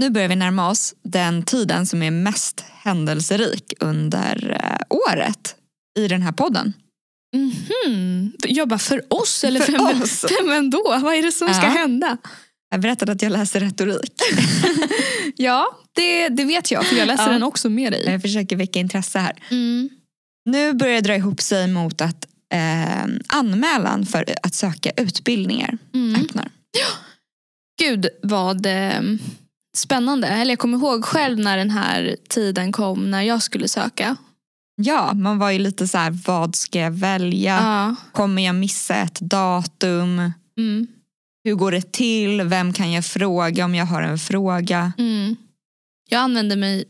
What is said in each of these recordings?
Nu börjar vi närma oss den tiden som är mest händelserik under eh, året i den här podden. Mhm. Jag bara, för oss eller För oss. vem då? Vad är det som ska Ja. hända? Jag berättade att jag läser retorik. Ja, det, det vet jag för jag läser Ja. den också med dig. Jag försöker väcka intresse här. Mm. Nu börjar det dra ihop sig mot att eh, anmälan för att söka utbildningar Mm. öppnar. Gud vad eh, spännande. Eller jag kommer ihåg själv när den här tiden kom när jag skulle söka. Ja, man var ju lite så här, vad ska jag välja? Ja. Kommer jag missa ett datum? Mm. Hur går det till? Vem kan jag fråga om jag har en fråga? Mm. Jag använde mig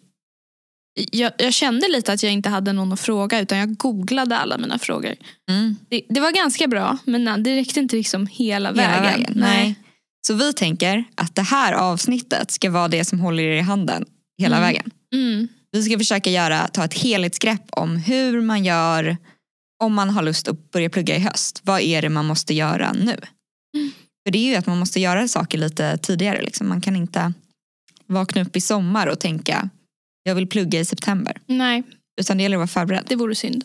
jag, jag kände lite att jag inte hade någon att fråga utan jag googlade alla mina frågor. Mm. Det, det var ganska bra men det räckte inte liksom hela, Hela vägen. vägen. Nej. Så vi tänker att det här avsnittet ska vara det som håller er i handen hela Mm. vägen. Mm. Vi ska försöka göra, ta ett helhetsgrepp om hur man gör om man har lust att börja plugga i höst. Vad är det man måste göra nu? Mm. För det är ju att man måste göra saker lite tidigare. Liksom. Man kan inte vakna upp i sommar och tänka jag vill plugga i september. Nej, Utan det gäller att vara förberedd. det vore synd.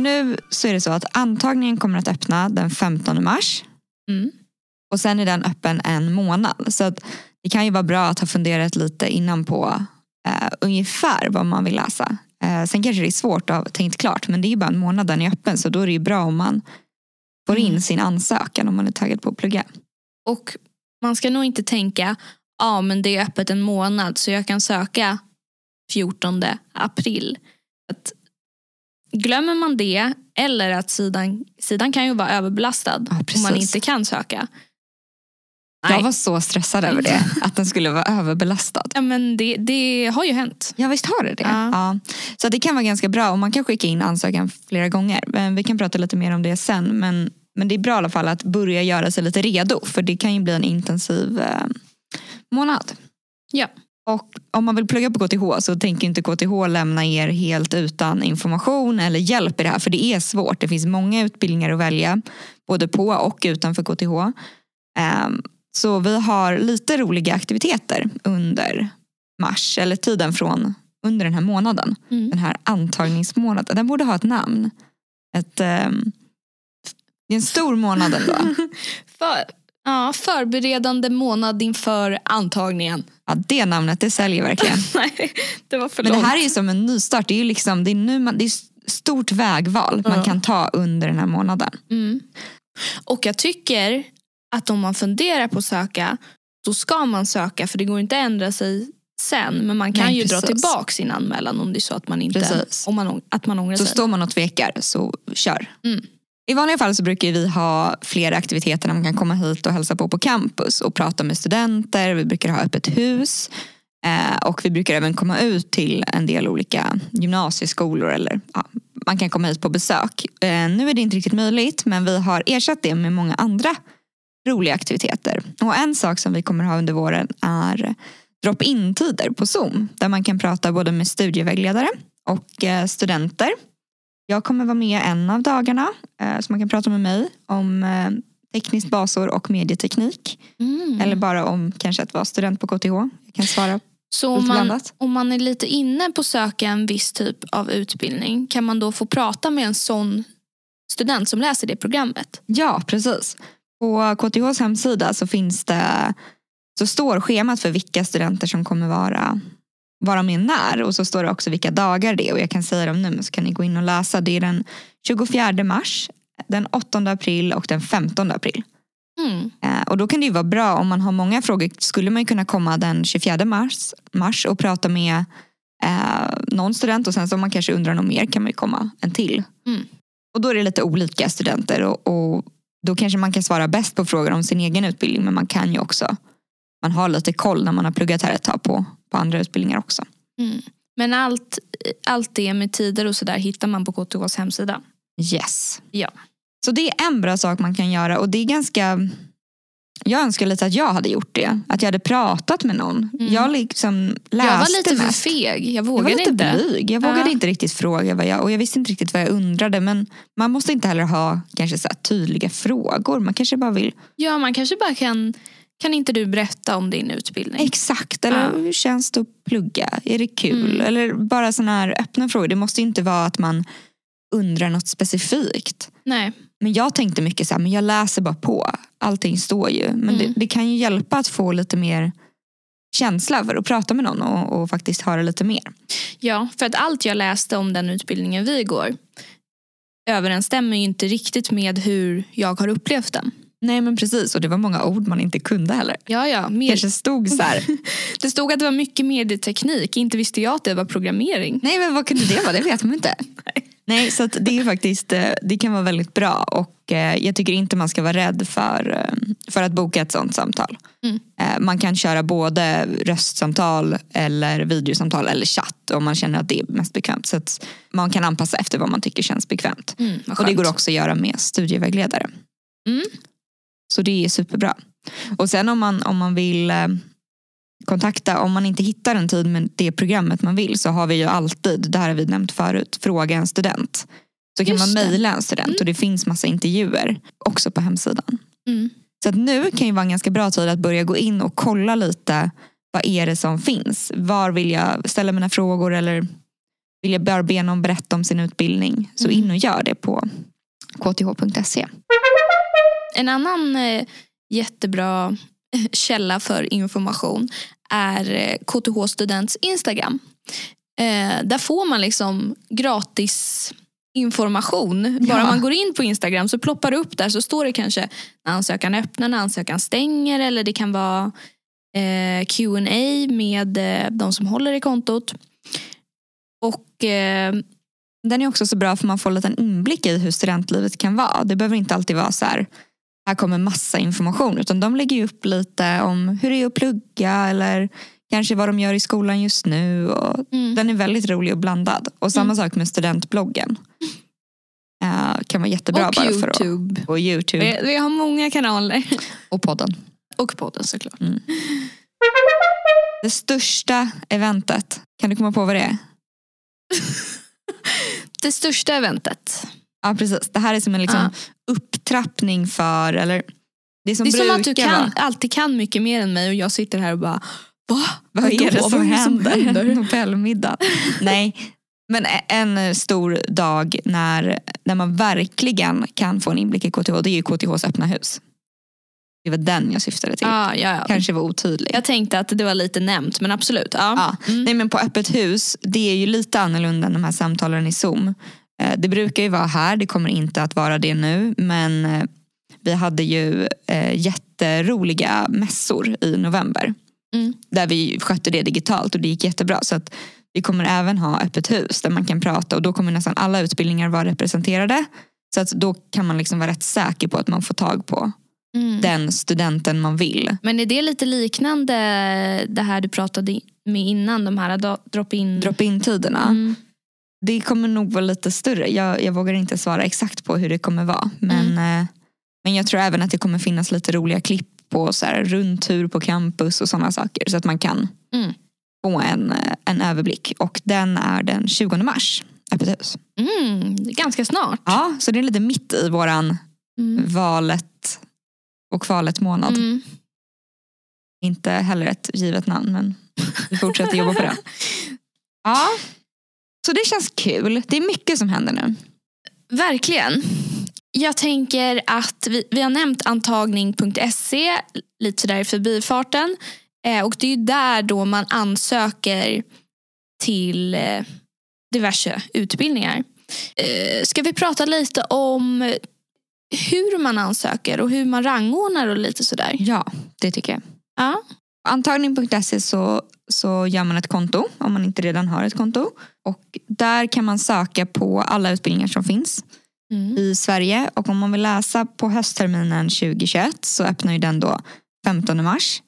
Nu så är det så att antagningen kommer att öppna den 15 mars. Mm. Och sen är den öppen en månad. Så att det kan ju vara bra att ha funderat lite innan på eh, ungefär vad man vill läsa. Eh, sen kanske det är svårt att ha tänkt klart men det är ju bara en månad den är öppen så då är det ju bra om man får in Mm. sin ansökan om man är taggad på att plugga. Och man ska nog inte tänka ja men det är öppet en månad så jag kan söka 14 april. Att, glömmer man det eller att sidan, sidan kan ju vara överbelastad Ja, om man inte kan söka. Jag var så stressad över det, att den skulle vara överbelastad. Ja, men det, det har ju hänt. Ja visst har det det. Ja. Ja. Så det kan vara ganska bra och man kan skicka in ansökan flera gånger. Men vi kan prata lite mer om det sen. Men, men det är bra i alla fall att börja göra sig lite redo för det kan ju bli en intensiv eh, månad. Ja. Och om man vill plugga på KTH så tänker inte KTH lämna er helt utan information eller hjälp i det här för det är svårt. Det finns många utbildningar att välja både på och utanför KTH. Ehm, Så vi har lite roliga aktiviteter under mars eller tiden från under den här månaden. Mm. Den här antagningsmånaden. Den borde ha ett namn. Ett, ehm, det är en stor månad ändå. För, ja, förberedande månad inför antagningen. Ja, det namnet det säljer verkligen. Nej, det var för Men det långt. här är ju som en nystart. Det är ju liksom, det är nu man, det är stort vägval man Ja. kan ta under den här månaden. Mm. Och jag tycker att om man funderar på att söka, då ska man söka för det går inte att ändra sig sen. Men man kan Nej, ju dra precis. tillbaka sin anmälan om det är så att man inte Precis. om man, att man ångrar Så sig. står man och tvekar så kör. Mm. I vanliga fall så brukar vi ha flera aktiviteter när man kan komma hit och hälsa på på campus och prata med studenter. Vi brukar ha öppet hus. Eh, och vi brukar även komma ut till en del olika gymnasieskolor eller ja, man kan komma hit på besök. Eh, nu är det inte riktigt möjligt men vi har ersatt det med många andra roliga aktiviteter. Och en sak som vi kommer ha under våren är drop-in tider på Zoom där man kan prata både med studievägledare och eh, studenter. Jag kommer vara med en av dagarna eh, så man kan prata med mig om eh, tekniskt basår och medieteknik. Mm. Eller bara om kanske att vara student på KTH. Jag kan svara så om man, om man är lite inne på att söka en viss typ av utbildning kan man då få prata med en sån student som läser det programmet? Ja, precis. På KTHs hemsida så finns det så står schemat för vilka studenter som kommer vara, vara med när och så står det också vilka dagar det är och jag kan säga dem nu men så kan ni gå in och läsa. Det är den 24 mars, den 8 april och den 15 april. Mm. Eh, Och då kan det ju vara bra om man har många frågor skulle man ju kunna komma den 24 mars, mars och prata med eh, någon student och sen så om man kanske undrar något mer kan man ju komma en till. Mm. Och då är det lite olika studenter och, och då kanske man kan svara bäst på frågor om sin egen utbildning men man kan ju också man har lite koll när man har pluggat här ett tag på, på andra utbildningar också. Mm. Men allt, allt det med tider och sådär hittar man på KTHs hemsida. Yes. Ja. Så det är en bra sak man kan göra och det är ganska jag önskar lite att jag hade gjort det. Att jag hade pratat med någon. Mm. Jag liksom läste Jag var lite för mest. feg. Jag Jag var vågade lite inte. blyg. Jag vågade Ja. inte riktigt fråga vad jag, och jag visste inte riktigt vad jag undrade. Men man måste inte heller ha kanske så tydliga frågor. Man kanske bara vill Ja, man kanske bara kan... Kan inte du berätta om din utbildning? exakt. Eller Ja. hur känns det att plugga? Är det kul? Mm. Eller bara sådana här öppna frågor. Det måste inte vara att man undrar något specifikt. Nej. Men jag tänkte mycket så här, men jag läser bara på. Allting står ju. Men Mm. det, det kan ju hjälpa att få lite mer känsla för att prata med någon och, och faktiskt höra lite mer. Ja, för att allt jag läste om den utbildningen vi går överensstämmer ju inte riktigt med hur jag har upplevt den. Nej men precis och det var många ord man inte kunde heller. Ja, ja. Mer, Kanske stod så här. det stod att det var mycket medieteknik. Inte visste jag att det var programmering. Nej men vad kunde det vara? Det vet man inte. Nej så att det är faktiskt eh, det kan vara väldigt bra och eh, jag tycker inte man ska vara rädd för, eh, för att boka ett sånt samtal. Mm. Man kan köra både röstsamtal eller videosamtal eller chatt om man känner att det är mest bekvämt. Så man kan anpassa efter vad man tycker känns bekvämt. Mm, Och det går också att göra med studievägledare. Mm. Så det är superbra. Och sen om man, om man vill eh, kontakta, om man inte hittar en tid med det programmet man vill så har vi ju alltid, det här har vi nämnt förut, fråga en student. Så kan Just man mejla en student Mm. och det finns massa intervjuer också på hemsidan. Mm. Så att nu kan ju vara en ganska bra tid att börja gå in och kolla lite vad är det som finns? Var vill jag ställa mina frågor eller vill jag bara be någon berätta om sin utbildning? Så Mm. in och gör det på kth.se. En annan eh, jättebra källa för information är eh, KTH Students Instagram. Eh, där får man liksom gratis information. Bara Ja. man går in på Instagram så ploppar det upp där så står det kanske när ansökan öppnar, när ansökan stänger eller det kan vara eh, Q&A med eh, de som håller i kontot. Och eh, Den är också så bra för man får en liten inblick i hur studentlivet kan vara. Det behöver inte alltid vara så här, här kommer massa information. Utan de lägger upp lite om hur det är att plugga eller kanske vad de gör i skolan just nu. Och mm, den är väldigt rolig och blandad. Och samma sak med studentbloggen. Uh, kan vara jättebra och bara för att... Youtube. Och Youtube Vi, vi har många kanaler. och podden. Och podden såklart. Det största eventet, kan du komma på vad det är? Det största eventet. Ja precis, det här är som en liksom. Upptrappning för, eller det som Det är som brukar att du kan, alltid kan mycket mer än mig och jag sitter här och bara Va? Vad Vadå? är det Vad som är det som händer? Nobelmiddag. Nej, men en stor dag när, när man verkligen kan få en inblick i KTH, det är ju KTHs öppna hus. Det var den jag syftade till. Ja, ja, ja. Kanske var otydlig. Jag tänkte att det var lite nämnt men absolut. Ja. Ja. Mm. Nej men på öppet hus, det är ju lite annorlunda än de här samtalen i Zoom. Eh, Det brukar ju vara här, det kommer inte att vara det nu. Men eh, vi hade ju eh, jätteroliga mässor i november. Mm. Där vi skötte det digitalt och det gick jättebra. Så att vi kommer även ha öppet hus där man kan prata och då kommer nästan alla utbildningar vara representerade. Så att då kan man liksom vara rätt säker på att man får tag på Mm. den studenten man vill. Men är det lite liknande det här du pratade med innan, de här drop-in? Drop-in-tiderna. Mm. Det kommer nog vara lite större. Jag, jag vågar inte svara exakt på hur det kommer vara. Men, eh, men jag tror även att det kommer finnas lite roliga klipp på så här, rundtur på campus och sådana saker. Så att man kan Mm. få en, eh, en överblick. Och den är den 20 mars. Öppet hus. Mm. Ganska snart. Ja, så det är lite mitt i våran Mm. valet och kvalet månad. Mm. Inte heller ett givet namn men vi fortsätter jobba på det. Ja, så det känns kul. Det är mycket som händer nu. Verkligen. Jag tänker att vi, vi har nämnt antagning.se lite sådär i förbifarten. Eh, och det är ju där då man ansöker till eh, diverse utbildningar. Eh, ska vi prata lite om hur man ansöker och hur man rangordnar och lite sådär? Ja, det tycker jag. Ja. Antagning.se så, så gör man ett konto om man inte redan har ett konto. Och där kan man söka på alla utbildningar som finns Mm. i Sverige. Och om man vill läsa på höstterminen 2021 så öppnar ju den då 15 mars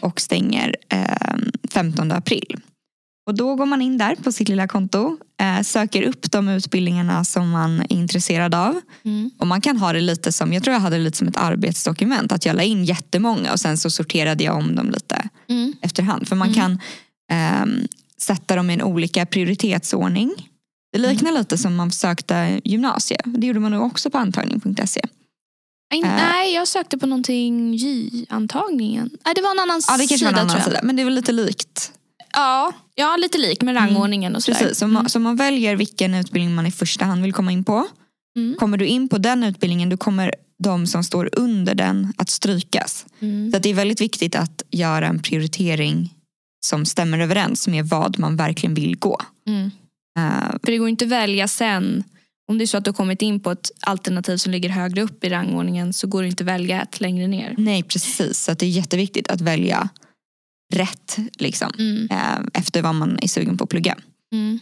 och stänger eh, 15 april. Och då går man in där på sitt lilla konto, eh, söker upp de utbildningarna som man är intresserad av. Mm. Och man kan ha det lite som, jag tror jag hade det lite som ett arbetsdokument. Att jag la in jättemånga och sen så sorterade jag om dem lite Mm. efterhand. För man Mm. kan ehm, sätta dem i en olika prioritetsordning. Det liknar Mm. lite som man sökte gymnasie. Det gjorde man nog också på antagning.se. Nej, Äh. nej, jag sökte på någonting J-antagningen. Nej, det var en annan Ja det kanske sida var en annan sida. Men det väl lite likt. Ja, ja, lite lik med rangordningen och sådär. Precis. Så, man, så man väljer vilken utbildning man i första hand vill komma in på. Mm. Kommer du in på den utbildningen då kommer de som står under den att strykas. Mm. Så det är väldigt viktigt att göra en prioritering som stämmer överens med vad man verkligen vill gå. Mm. Eh, För det går inte att välja sen. Om det är så att du kommit in på ett alternativ som ligger högre upp i rangordningen så går det inte att välja ett längre ner. nej precis, så det är jätteviktigt att välja rätt liksom, Mm. eh, efter vad man är sugen på att plugga. Mm.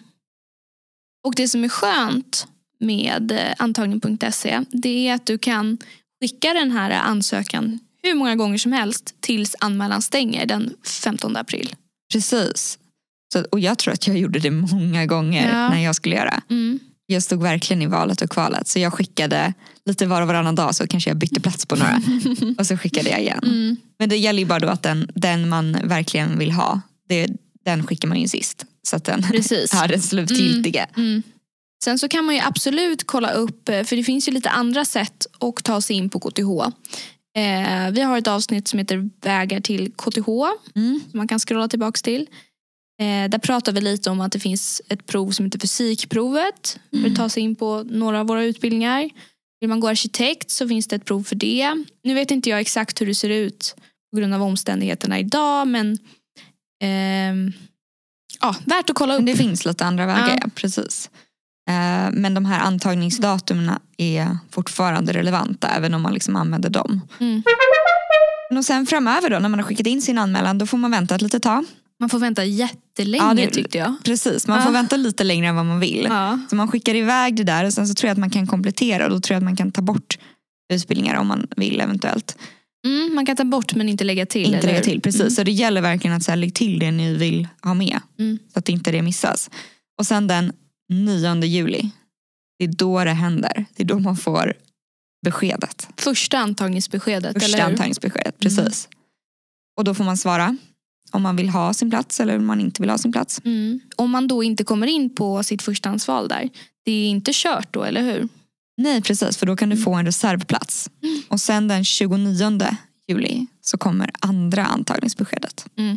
Och det som är skönt med eh, antagning.se det är att du kan skicka den här ansökan hur många gånger som helst tills anmälan stänger den 15 april. Precis. Så, och jag tror att jag gjorde det många gånger Ja. när jag skulle göra. Mm. Jag stod verkligen i valet och kvalet. Så jag skickade lite var och varannan dag så kanske jag bytte plats på några. och så skickade jag igen. Mm. Men det gäller ju bara då att den, den man verkligen vill ha, det, den skickar man ju sist. Så att den Precis. är den slutgiltiga. Mm. Sen så kan man ju absolut kolla upp, eh, för det finns ju lite andra sätt att ta sig in på KTH. Eh, vi har ett avsnitt som heter Vägar till KTH Mm. som man kan scrolla tillbaks till. Eh, där pratar vi lite om att det finns ett prov som heter fysikprovet för Mm. att ta sig in på några av våra utbildningar. Vill man gå arkitekt så finns det ett prov för det. Nu vet inte jag exakt hur det ser ut på grund av omständigheterna idag men ehm, ja, värt att kolla upp. Men det finns lite andra vägar, Ja. ja. precis. Eh, Men de här antagningsdatumen är fortfarande relevanta även om man liksom använder dem. Mm. Och sen framöver då när man har skickat in sin anmälan då får man vänta ett litet tag. Man får vänta jättelänge Ja, det- tyckte jag. Precis, man får Ja. vänta lite längre än vad man vill. Ja. Så man skickar iväg det där och sen så tror jag att man kan komplettera och då tror jag att man kan ta bort utbildningar om man vill eventuellt. Mm, man kan ta bort men inte lägga till. inte eller lägga till, precis. Mm. Så det gäller verkligen att så här, lägga till det ni vill ha med. Mm. Så att inte det missas. Och sen den 9 juli, det är då det händer. Det är då man får beskedet. Första antagningsbeskedet, Första eller hur? antagningsbeskedet, precis. Och då får man svara om man vill ha sin plats eller om man inte vill ha sin plats. Mm. Om man då inte kommer in på sitt förstahandsval där, det är inte kört då, eller hur? Nej precis, för då kan du få en reservplats. Mm. Och sen den 29 juli så kommer andra antagningsbeskedet. Mm.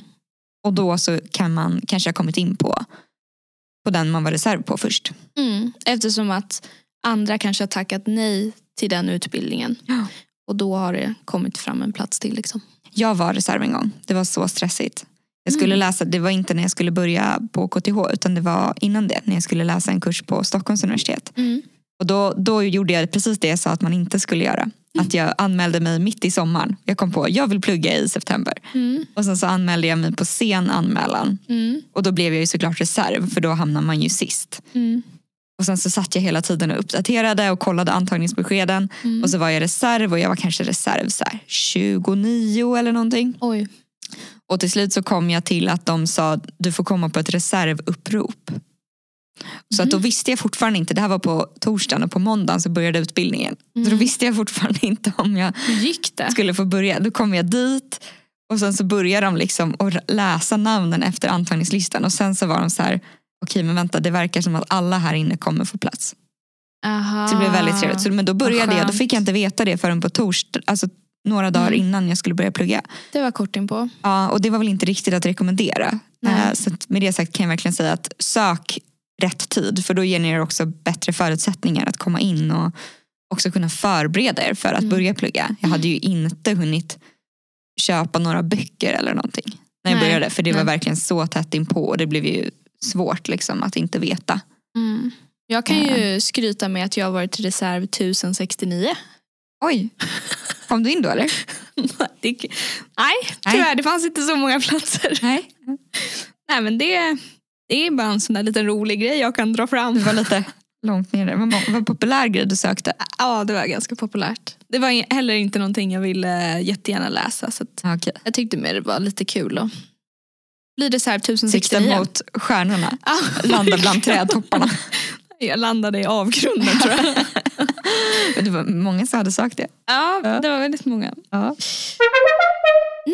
Och då så kan man kanske ha kommit in på, på den man var reserv på först. Mm. Eftersom att andra kanske har tackat nej till den utbildningen. Ja. Och då har det kommit fram en plats till. Liksom. Jag var reserv en gång. Det var så stressigt. Jag skulle Mm. läsa, det var inte när jag skulle börja på KTH utan det var innan det. När jag skulle läsa en kurs på Stockholms universitet. Mm. Och då, då gjorde jag precis det jag sa att man inte skulle göra. Att jag anmälde mig mitt i sommaren. Jag kom på jag vill plugga i september. Mm. Och sen så anmälde jag mig på sen anmälan. Mm. Och då blev jag ju såklart reserv för då hamnar man ju sist. Mm. Och sen så satt jag hela tiden och uppdaterade och kollade antagningsbeskeden. Mm. Och så var jag reserv och jag var kanske reserv så här 29 eller någonting. Oj. Och till slut så kom jag till att de sa du får komma på ett reservupprop. Så att då Mhm. visste jag fortfarande inte, det här var på torsdagen och på måndagen så började utbildningen. Så då Mm. visste jag fortfarande inte om jag skulle få börja. Då kom jag dit och sen så började de liksom att läsa namnen efter antagningslistan och sen så var de så här okej men vänta det verkar som att alla här inne kommer få plats. Aha. Så det blev väldigt trevligt. Så, men då började jag, då fick jag inte veta det förrän på torsdag, alltså några dagar Mm. innan jag skulle börja plugga. Det var kort inpå. Ja, och det var väl inte riktigt att rekommendera. Nej. Eh, Så med det sagt kan jag verkligen säga att sök rätt tid för då ger ni er också bättre förutsättningar att komma in och också kunna förbereda er för att Mm. börja plugga. Jag hade ju inte hunnit köpa några böcker eller någonting när jag Nej, började för det var nej. verkligen så tätt inpå och det blev ju svårt liksom att inte veta. Mm. Jag kan ju skryta med att jag har varit reserv 1069. Oj, kom du in då eller? Det, nej, tyvärr det fanns inte så många platser. Nej, Nej men det, det är bara en sån där liten rolig grej jag kan dra fram. var lite långt ner där. Vad vad populär grej du sökte? Ja det var ganska populärt. Det var heller inte någonting jag ville jättegärna läsa så Ja, Okej. jag tyckte mer det var lite kul att blir reserv Sikta 1069. mot stjärnorna. Landa bland trädtopparna. jag landade i avgrunden tror jag. det var många som hade sagt det. Ja, det var väldigt många. Ja.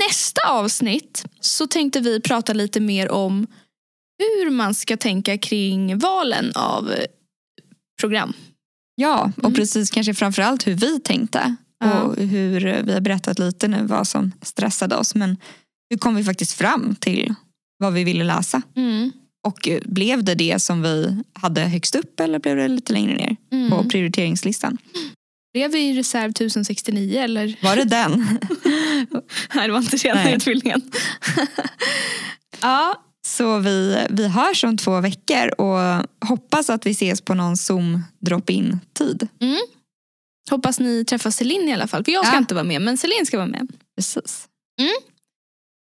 Nästa avsnitt så tänkte vi prata lite mer om hur man ska tänka kring valen av program. Ja, och Mm. precis kanske framförallt hur vi tänkte. Ja. Och hur vi har berättat lite nu vad som stressade oss. Men hur kom vi faktiskt fram till vad vi ville läsa? Mm. Och eh, blev det det som vi hade högst upp eller blev det lite längre ner Mm. på prioriteringslistan? Blev vi i reserv 1069 eller? Var det den? Nej, det var inte den Nej. utbildningen. ja, Så vi, vi hörs om två veckor och hoppas att vi ses på någon Zoom drop-in tid. hoppas ni träffar Celine i alla fall. För jag ska Ja. inte vara med, men Celine ska vara med. Precis.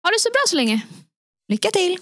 Ha det så bra så länge. Lycka till!